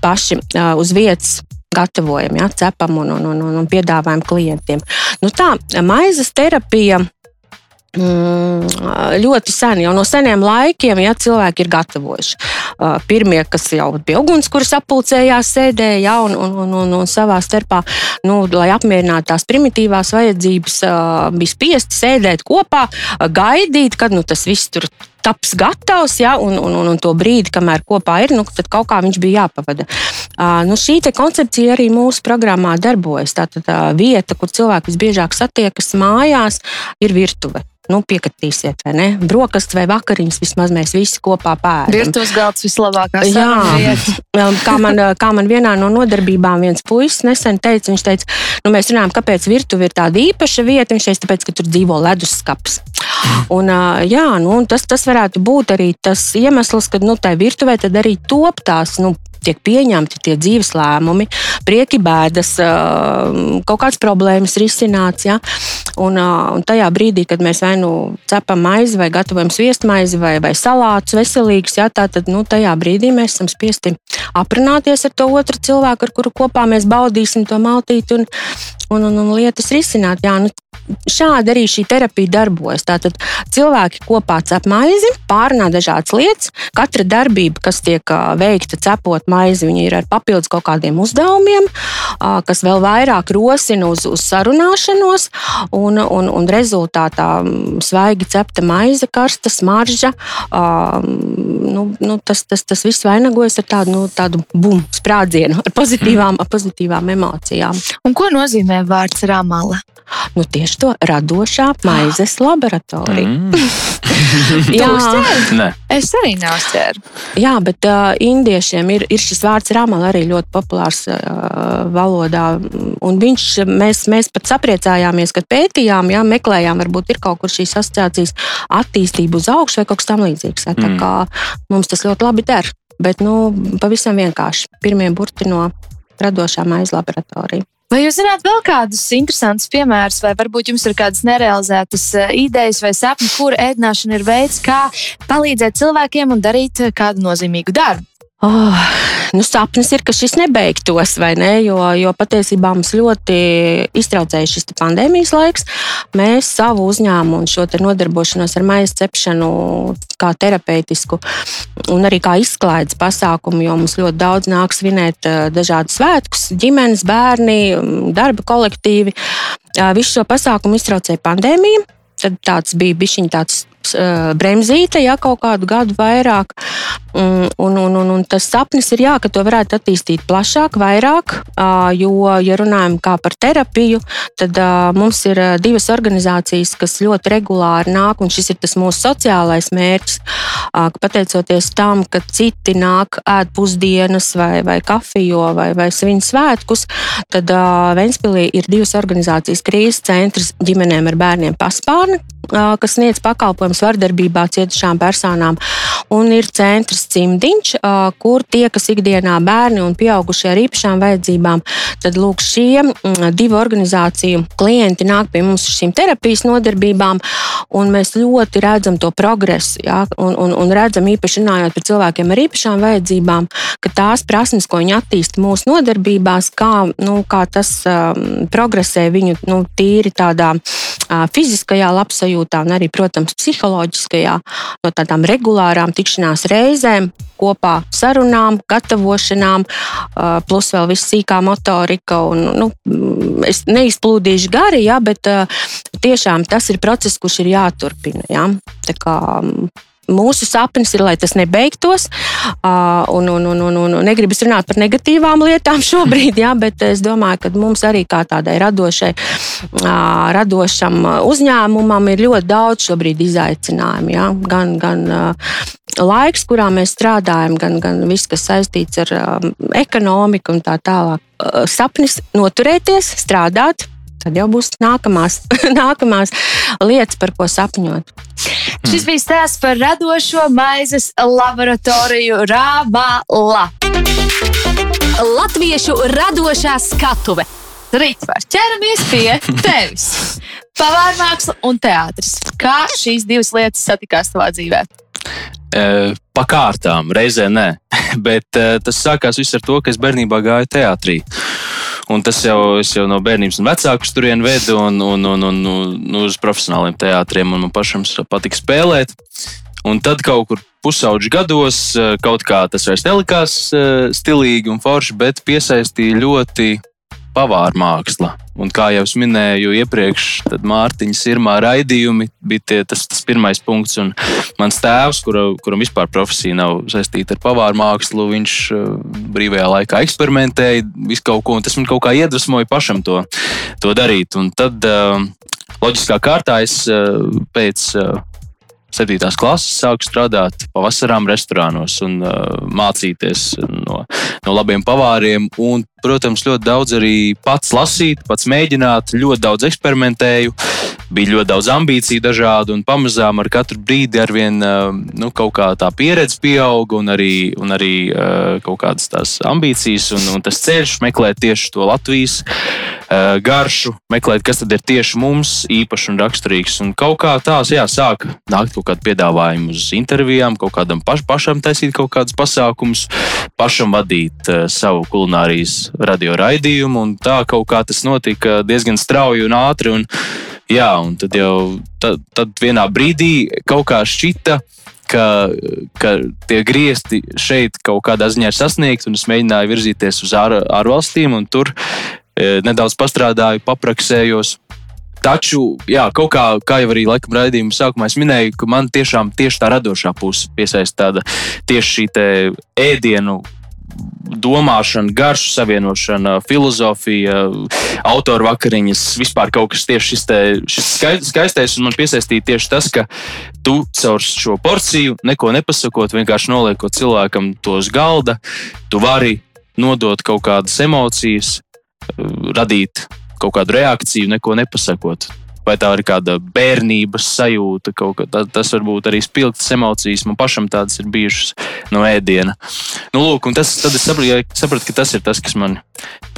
paši uz vietas gatavojam, ja, cepam un, un, un, un piedāvājam klientiem. Nu tā, maizes terapija ļoti sen, jau no seniem laikiem, ja cilvēki ir gatavojuši. Pirmie, kas jau pie ugunskuras apulcējās, sēdēja ja, un, un, un, un, un savā starpā, nu, lai apmierinātu tās primitīvās vajadzības, bija spiesti sēdēt kopā, gaidīt, kad nu, tas viss tur taps gatavs, ja, un, un, un, un to brīdi, kamēr kopā ir, nu, tad kaut kā viņš bija jāpavada. Uh, nu, šī koncepcija arī mūsu programmā darbojas. Tā ir vieta, kur cilvēki visbiežāk satiekas mājās, ir virtuve nu, piekritīsiet, vai ne? Brokastis vai vakariņas vismaz mēs visi kopā pēdām. Virtuves galds vislabākais. Jā, kā man, kā man vienā no nodarbībām viens puisis nesen teica, viņš teica, nu, mēs runājam, kāpēc virtuve ir tāda īpaša vieta. Viņš teica, tāpēc, ka tur dzīvo leduskapis. Un, jā, nu, tas, tas varētu būt arī tas iemesls, ka nu, tajā virtuvē arī top tās nu, tiek pieņemti tie dzīves lēmumi, prieki, bēdas, kaut kādas problēmas risināts. Ja? Un, un tajā brīdī, kad mēs vai nu cepam maizi, vai gatavojam sviestmaizi, vai, vai salātus veselīgus, ja, tad nu, tajā brīdī mēs esam spiesti aprunāties ar to otru cilvēku, ar kuru kopā mēs baudīsim to maltīti un, un, un, un lietas risināt. Jā, nu, Šādi arī šī terapija darbojas. Tātad cilvēki kopā cep maizi, pārunā dažādas lietas. Katra darbība, kas tiek veikta cepot maizi, ir ar papildus kaut kādiem uzdevumiem, kas vēl vairāk rosina uz, uz sarunāšanos. Un, un, un rezultātā svaigi cepta maize, karsta smarža. Nu, nu, tas, tas, tas viss vainagojas ar tādu, nu, tādu bum, sprādzienu, ar pozitīvām, pozitīvām emocijām. Un ko nozīmē izskanēja vārds Ramala? Nu, tieši to radošā maizes laboratorija. Mm. Jā, es arī neuztvēru. Jā, bet uh, indiešiem ir, ir šis vārds rāmala arī ļoti populārs uh, valodā. Un viņš, mēs, mēs pat sapriecājāmies, kad pētījām, jā, meklējām, varbūt ir kaut kur šīs asociācijas attīstību uz augšu vai kaut kas tam līdzīgs. Jā, mm. kā mums tas ļoti labi der. Bet nu, pavisam vienkārši pirmie burti no radošā maize laboratorija. Vai jūs zināt vēl kādus interesantus piemērus, vai varbūt jums ir kādas nerealizētas eh, idejas vai sapņi, kur ēdināšana ir veids, kā palīdzēt cilvēkiem un darīt eh, kādu nozīmīgu darbu? Oh, nu sapnis ir, ka šis nebeigtos, vai ne? Jo, jo patiesībā mums ļoti iztraucēja šis pandēmijas laiks. Mēs savu uzņēmumu šo nodarbošanos ar maisa cepšanu, kā terapeitisku un arī kā izklaides pasākumu, jo mums ļoti daudz nāk svinēt eh, dažādus svētkus, ģimenes, bērni, darba kolektīvi. Visu šo pasākumu iztraucēja pandēmija. Tad tāds bija bijis tāds bremzīte, ja kaut kādu gadu vairāk. Un, un, un, un, un tas sapnis ir, jā, ka to varētu attīstīt plašāk, vairāk. Uh, jo, ja runājam par terapiju, tad uh, mums ir divas organizācijas, kas ļoti regulāri nāk, un šis ir tas mūsu sociālais mērķis. Uh, pateicoties tam, ka citi nāk ēst pusdienas, vai, vai kafiju, vai, vai svin svētkus, tad uh, Ventspīlī ir divas organizācijas krīzes centrs ģimenēm ar bērniem paspārni, uh, kas sniedz pakalpojumus pakalpojums vardarbībā cietušām personām. Un ir centrs Cimdiņš, kur tiekas ikdienā bērni un pieaugušie ar īpašām vajadzībām. Tad lūk, šie divi organizāciju klienti nāk pie mums ar šīm terapijas nodarbībām, un mēs ļoti redzam to progresu. Ja? Un, un, un redzam, īpaši runājot par cilvēkiem ar īpašām vajadzībām, ka tās prasmes, ko viņi attīsta mūsu nodarbībās, kā, nu, kā tas um, progresē viņu nu, tīri tādā uh, fiziskajā labsajūtā un arī, protams, psiholoģiskajā psiholoģiskajā, no tādām regulārām tikšanās reizēm, kopā sarunām, gatavošanām, plus vēl viss sīkā motorika. Un, nu, es neizplūdīšu gari, ja, bet tiešām tas ir process, kurš ir jāturpina. Ja. Tā kā, mūsu sapnis ir, lai tas nebeigtos. Un, un, un, un, un negribas runāt par negatīvām lietām šobrīd, jā, bet es domāju, ka mums arī kā tādai radošai, radošam uzņēmumam ir ļoti daudz šobrīd izaicinājumu. Jā, gan, gan laiks, kurā mēs strādājam, gan, gan viss, kas saistīts ar ekonomiku un tā tālāk. Sapnis noturēties, strādāt, tad jau būs nākamās, nākamās lietas, par ko sapņot. Mm. Šis bija stāsts par radošo maizes laboratoriju Rāmala. Latviešu radošā skatuve. Rītvar, ķeramies pie tevis. Pavārmāksla un teātris. Kā šīs divas lietas satikās tavā dzīvē? E, pa kārtām, reizē nē. Bet e, tas sākās viss ar to, ka es bērnībā gāju teātrī. Un tas jau, jau no bērnības un vecākus turien vedu un, un, un, un, un uz profesionāliem teātriem. Man pašam patika spēlēt. Un tad kaut kur pusauģu gados eh, kaut kā tas vairs nelikās eh, stilīgi un forši, bet piesaistīja ļoti pavāra māksla. Un kā jau minēju iepriekš, tad Mārtiņas pirmā raidījumi bija tie, tas, tas pirmais punkts. Un mans tēvs, kura, kuram vispār profesija nav saistīta ar pavāru mākslu, viņš uh, brīvajā laikā eksperimentēja visu kaut ko, un tas man kaut kā iedvesmoja pašam to, to darīt. Un tad uh, loģiskā kārtā es uh, pēc 7. klases sāku strādāt pavasarām restorānos un uh, mācīties no, no labiem pavāriem. Un, protams, ļoti daudz arī pats lasīt, pats mēģināt, ļoti daudz eksperimentēju. Bija ļoti daudz ambīciju, dažādu, un pamazām ar katru brīdi ar vien uh, nu, kaut kā tā pieredze pieauga, un arī, un arī uh, kaut kādas tās ambīcijas, un, un tas ceļš meklēt tieši to Latvijas garšu, meklēt, kas tad ir tieši mums īpašs un raksturīgs. Un kaut kā tās, jā, sāk nākt kaut kādi piedāvājumi uz intervijām, kaut kādam paš, pašam taisīt kaut kādus pasākumus, pašam vadīt uh, savu kulinārijas radio raidījumu. Un tā kaut kā tas notika diezgan strauji un ātri. Un, jā, un tad jau tad, tad vienā brīdī kaut kā šķita, ka, ka tie griezti šeit kaut kādā ziņā ir sasniegti, un es mēģināju virzīties uz ār, ārvalstīm, un tur nedaudz pastrādāju, papraksējos. Taču, jā, kaut kā, kā jau arī laikam raidījuma sākumā es minēju, ka man tiešām tieši tā radošā puse piesaista tāda tieši šī ēdienu domāšana, garšu savienošana, filozofija, autora vakariņas, vispār kaut kas tieši šis, te, šis skaistais. Man piesaistīja tieši tas, ka tu caur šo porciju neko nepasakot, vienkārši noliekot cilvēkam to uz galda, tu vari nodot kaut kādas emocijas, radīt kaut kādu reakciju, neko nepasakot vai tā ir kāda bērnības sajūta, kaut kā tas var būt arī spilgtas emocijas. Man pašam tādas ir bijušas no ēdiena. Nu, lūk, tas, tad es sapratu, sapratu, ka tas ir tas, kas man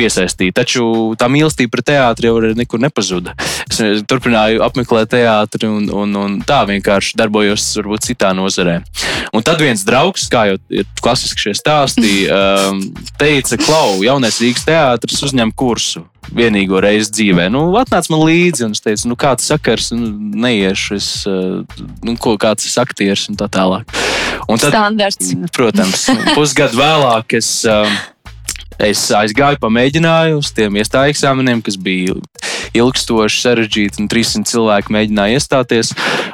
piesaistīja. Taču tā mīlestība pret teātri jau nekur nepazuda. Es turpināju apmeklēt teātri un, un, un tā vienkārši darbojos varbūt citā nozarē. Un tad viens draugs, kā jau ir klasiski šie stāsti, um, teica, Klau, jaunais Rīgas teātris uzņem kursu vienīgo reizi dzīvē. Nu, atnāc man līdzi, un es teicu, nu, kāds sakars, nu, neiešu, es, eh, nu, ko, kāds ir aktieris un tā tālāk. Un tad, Standarts. Protams, pusgadu vēlāk es. Eh, es aizgāju, pamēģināju uz tiem iestāju eksāmeniem, kas bija ilgstoši, sarežģīti, un 300 cilvēki mēģināja iestāties.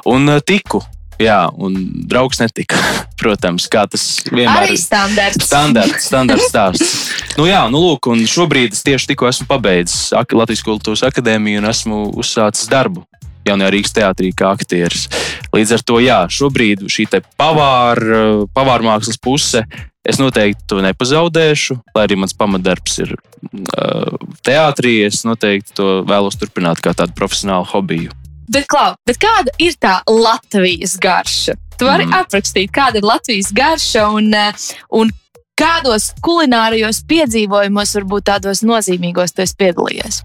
Un eh, tiku Jā, un draugs netika. Protams, kā tas vienmēr ir. Standarts. Standarts, standarts stāsts. nu, jā, nu, lūk, un šobrīd es tieši tikko esmu pabeidzis Latvijas Kultūras Akadēmiju un esmu uzsācis darbu jaunajā Rīgas teātrī kā aktieris. Līdz ar to, jā, šobrīd šī pavāra, pavāra mākslas puse, es noteikti to nepazaudēšu. Lai arī mans pamatdarbs ir uh, teātrī, es noteikti to vēlos turpināt kā tādu profesionālu hobiju. Bet, Klau, bet kāda ir tā Latvijas garša? Tu vari mm. aprakstīt, kāda ir Latvijas garša un, un kādos kulinārijos piedzīvojumos, varbūt tādos nozīmīgos, tu esi piedalījies?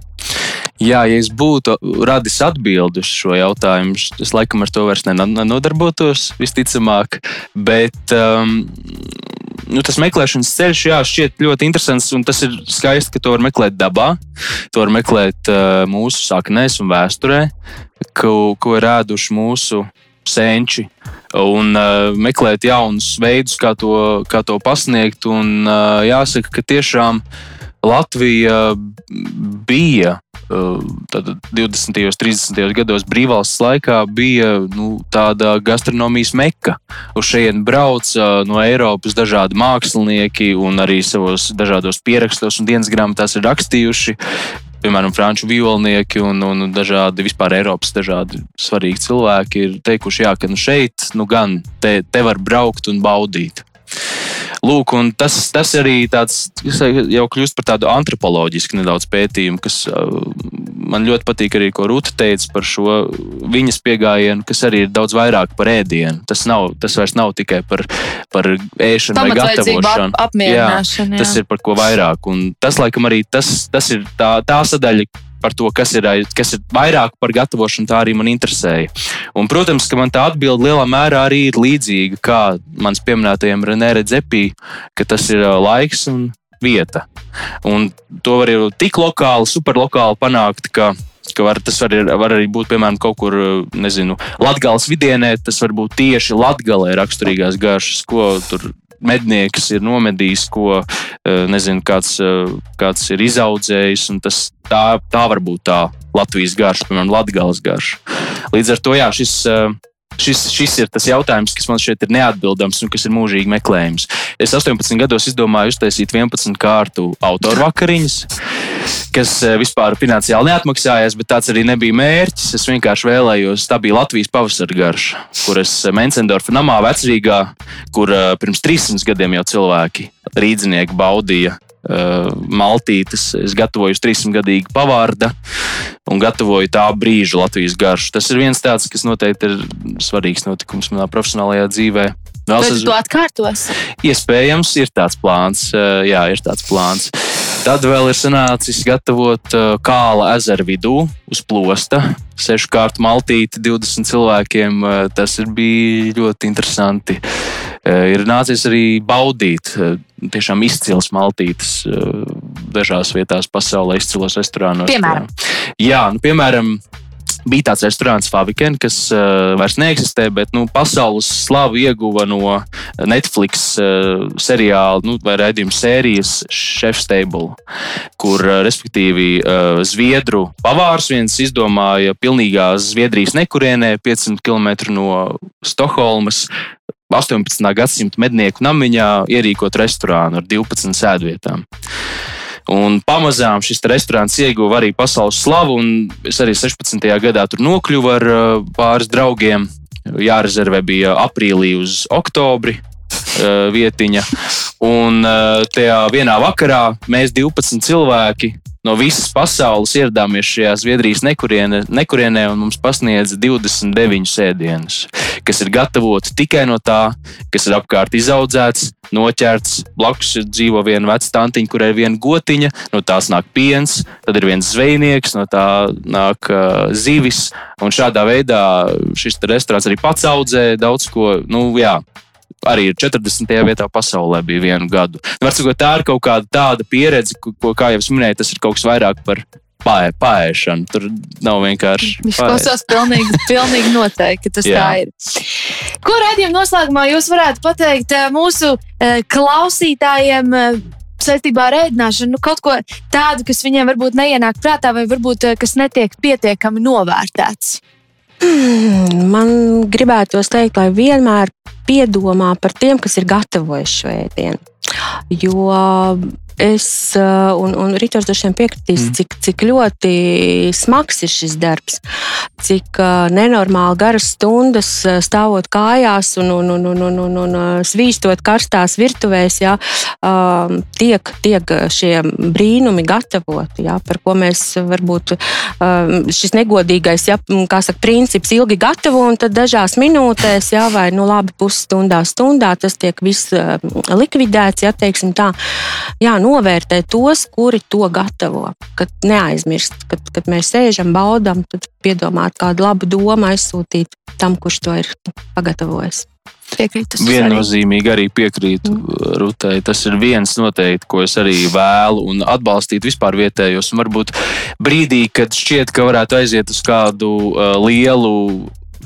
Jā, ja es būtu radis atbildi uz šo jautājumu, es laikam ar to vairs nenodarbotos, visticamāk. Bet um, nu, tas meklēšanas ceļš, jā, šķiet ļoti interesants. Tas ir skaisti, ka to var meklēt dabā, to var meklēt uh, mūsu saknēs un vēsturē ko, ko ir ēduši mūsu senči. Un uh, meklēt jaunus veidus, kā to, kā to pasniegt. Un, uh, jāsaka, ka tiešām Latvija bija uh, 20. un 30. gados brīvvalsts laikā bija nu, tāda gastronomijas meka. Uz šejienes brauca uh, no Eiropas dažādi mākslinieki un arī savos dažādos pierakstos un dienas grāmatās ir rakstījuši piemēram, franču violnieki un, un dažādi vispār Eiropas dažādi svarīgi cilvēki ir teikuši, jā, ka nu šeit nu gan te, te var braukt un baudīt. Lūk, tas, tas arī tāds, jau kļūst par tādu antropoloģisku nedaudz pētījumu, kas man ļoti patīk arī, ko Rūta teica par šo viņas pieejamību, kas arī ir daudz vairāk par ēdienu. Tas, nav, tas vairs nav tikai par, par ēšanu vai gatavošanu. Ap, jā, jā. Tas ir par ko vairāk. Un tas, laikam, arī tas, tas ir tā, tā sadaļa, par to, kas ir, kas ir vairāk par gatavošanu, tā arī man interesēja. Un, protams, ka man tā atbilde lielā mērā arī ir līdzīga kā mans pieminētajam Renē Dzepī, ka tas ir laiks un vieta. Un to var jau tik lokāli, superlokāli panākt, ka ka var, tas var, var arī būt piemēram kaut kur, nezinu, Latvijas vidienē. Tas var būt tieši Latvijā raksturīgās garšas, ko tur mednieks ir nomedījis, ko nezinu, kāds, kāds ir izaudzējis. Tas, tā, tā var būt tā Latvijas garša, piemēram, Latvijas garša. Līdz ar to jā, šis Šis, šis ir tas jautājums, kas man šeit ir neatbildams un kas ir mūžīgi meklējums. Es 18 gados izdomāju uztaisīt 11 kārtu autoru vakariņas, kas eh, vispār finansiāli neatmaksājās, bet tāds arī nebija mērķis. Es vienkārši vēlējos, tā bija Latvijas pavasara garša, kuras Mencendorfa namā vecrīgā, kur eh, pirms 300 gadiem jau cilvēki rīdzinieki baudīja maltītes. Es gatavoju 300 gadīgu pavārdu un gatavoju tā brīža Latvijas garšu. Tas ir viens tāds, kas noteikti ir svarīgs notikums manā profesionālajā dzīvē. Vēl tu to atkārtos? Iespējams, ir tāds plāns. Uh, jā, ir tāds plāns. Tad vēl ir sanācis gatavot uh, kāla ezera vidū uz plosta. Sešu kārtu maltīti 20 cilvēkiem. Tas ir bijis ļoti interesanti. Ir nācies arī baudīt tiešām izcils maltītes dažās vietās pasaulē, izcilos restorānos. Piemēram, Jā, nu, piemēram bija tāds restorāns Faviken, kas uh, vairs neeksistē, bet nu, pasaules slavu ieguva no Netflix uh, seriāla nu, vai raidījuma sērijas Chef's Table, kur uh, respektīvi uh, Zviedru pavārs viens izdomāja pilnīgā Zviedrijas nekurienē, 500 km no Stokholmas. 18. gadsimta mednieku namiņā ierīkot restorānu ar 12 sēdvietām. Un pamazām šis restorāns ieguva arī pasaules slavu, un es arī 16. gadā tur nokļuvu ar uh, pāris draugiem. Jārezervē bija aprīlī uz oktobri uh, vietiņa. Un uh, tajā vienā vakarā mēs 12 cilvēki no visas pasaules ieradāmies šajā Zviedrijas nekurienē, nekurienē un mums pasniedza 29 sēdienus, kas ir gatavoti tikai no tā, kas ir apkārt izaudzēts, noķerts. Blakus dzīvo viena veca tantiņa, kurai ir viena gotiņa, no tās nāk piens, tad ir viens zvejnieks, no tā nāk uh, zivis. Un šādā veidā šis restorāns arī pats audzē daudz ko. Nu, jā, arī 40. vietā pasaulē bija vienu gadu. Nu, sakot, tā ir kaut kāda tāda pieredze, ko, kā jau es minēju, tas ir kaut kas vairāk par pāē, paēšanu. Tur nav vienkārši. Viņš klausās pilnīgi, pilnīgi noteikti, ka tas Jā. tā ir. Ko raidījuma noslēgumā jūs varētu pateikt eh, mūsu eh, klausītājiem? Eh, saistībā ar ēdināšanu, nu, kaut ko tādu, kas viņiem varbūt neienāk prātā, vai varbūt kas netiek pietiekami novērtēts. Hmm, man gribētos teikt, lai vienmēr piedomā par tiem, kas ir gatavojuši šo ēdienu. Jo Es uh, un, un Rītors droši vien piekritīs, mm. cik, cik ļoti smags ir šis darbs, cik uh, nenormāli garas stundas uh, stāvot kājās un, un, un, un, un, un, un svīstot karstās virtuvēs, jā, um, tiek, tiek šie brīnumi gatavoti, jā, par ko mēs varbūt um, šis negodīgais jā, saka, princips ilgi gatavo un tad dažās minūtēs, jā, vai nu labi pusstundā, stundā tas tiek viss likvidēts, jā, teiksim tā. Jā, novērtē tos, kuri to gatavo. Kad neaizmirst, kad, kad mēs sēžam, baudām, tad piedomāt kādu labu domu aizsūtīt tam, kurš to ir pagatavojis. Piekrītu. Viennozīmīgi arī piekrītu mm. Rutai. Tas ir viens noteikti, ko es arī vēlu un atbalstītu vispār vietējos. Un varbūt brīdī, kad šķiet, ka varētu aiziet uz kādu uh, lielu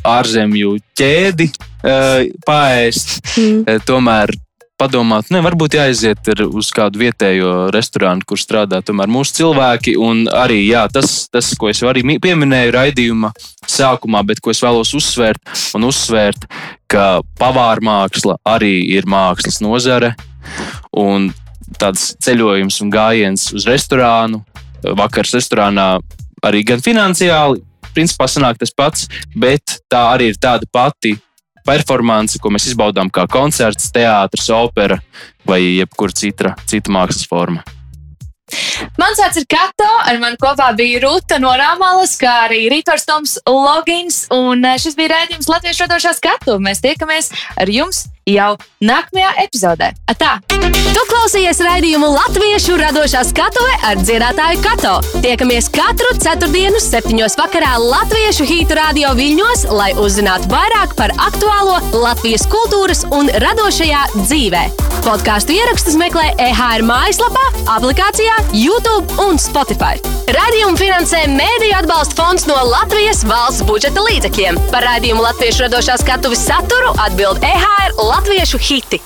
ārzemju ķēdi, uh, paēst, mm. uh, tomēr padomāt, ne, varbūt jāaiziet uz kādu vietējo restorānu, kur strādā tomēr mūsu cilvēki. Un arī jā, tas, tas, ko es arī pieminēju raidījuma sākumā, bet ko es vēlos uzsvērt, un uzsvērt, ka pavāra māksla arī ir mākslas nozare. Un tāds ceļojums un gājiens uz restorānu, vakars restorānā arī gan finansiāli, principā sanāk tas pats, bet tā arī ir tāda pati performance, ko mēs izbaudām kā koncerts, teātris, opera vai jebkura cita, cita mākslas forma. Mans vārds ir Kato, ar mani kopā bija Ruta no Rāmālas, kā arī Rītors Toms Logins, un eh, šis bija rādījums Latvijas radošā skatu. Mēs tiekamies ar jums jau nākamajā epizodē. Atā! Tu klausījies raidījumu Latviešu radošā skatuve ar dziedātāju Kato. Tiekamies katru ceturtdienu, septiņos vakarā Latviešu hītu radio viļņos, lai uzzinātu vairāk par aktuālo Latvijas kultūras un radošajā dzīvē. Podkāstu ierakstus meklē EHR mājaslapā, aplikācijā, YouTube un Spotify. Radījumu finansē Mēdīļu atbalsta fonds no Latvijas valsts budžeta līdzekļiem. Par raidījumu Latviešu radošā skatuves saturu atbild EHR Latviešu hiti.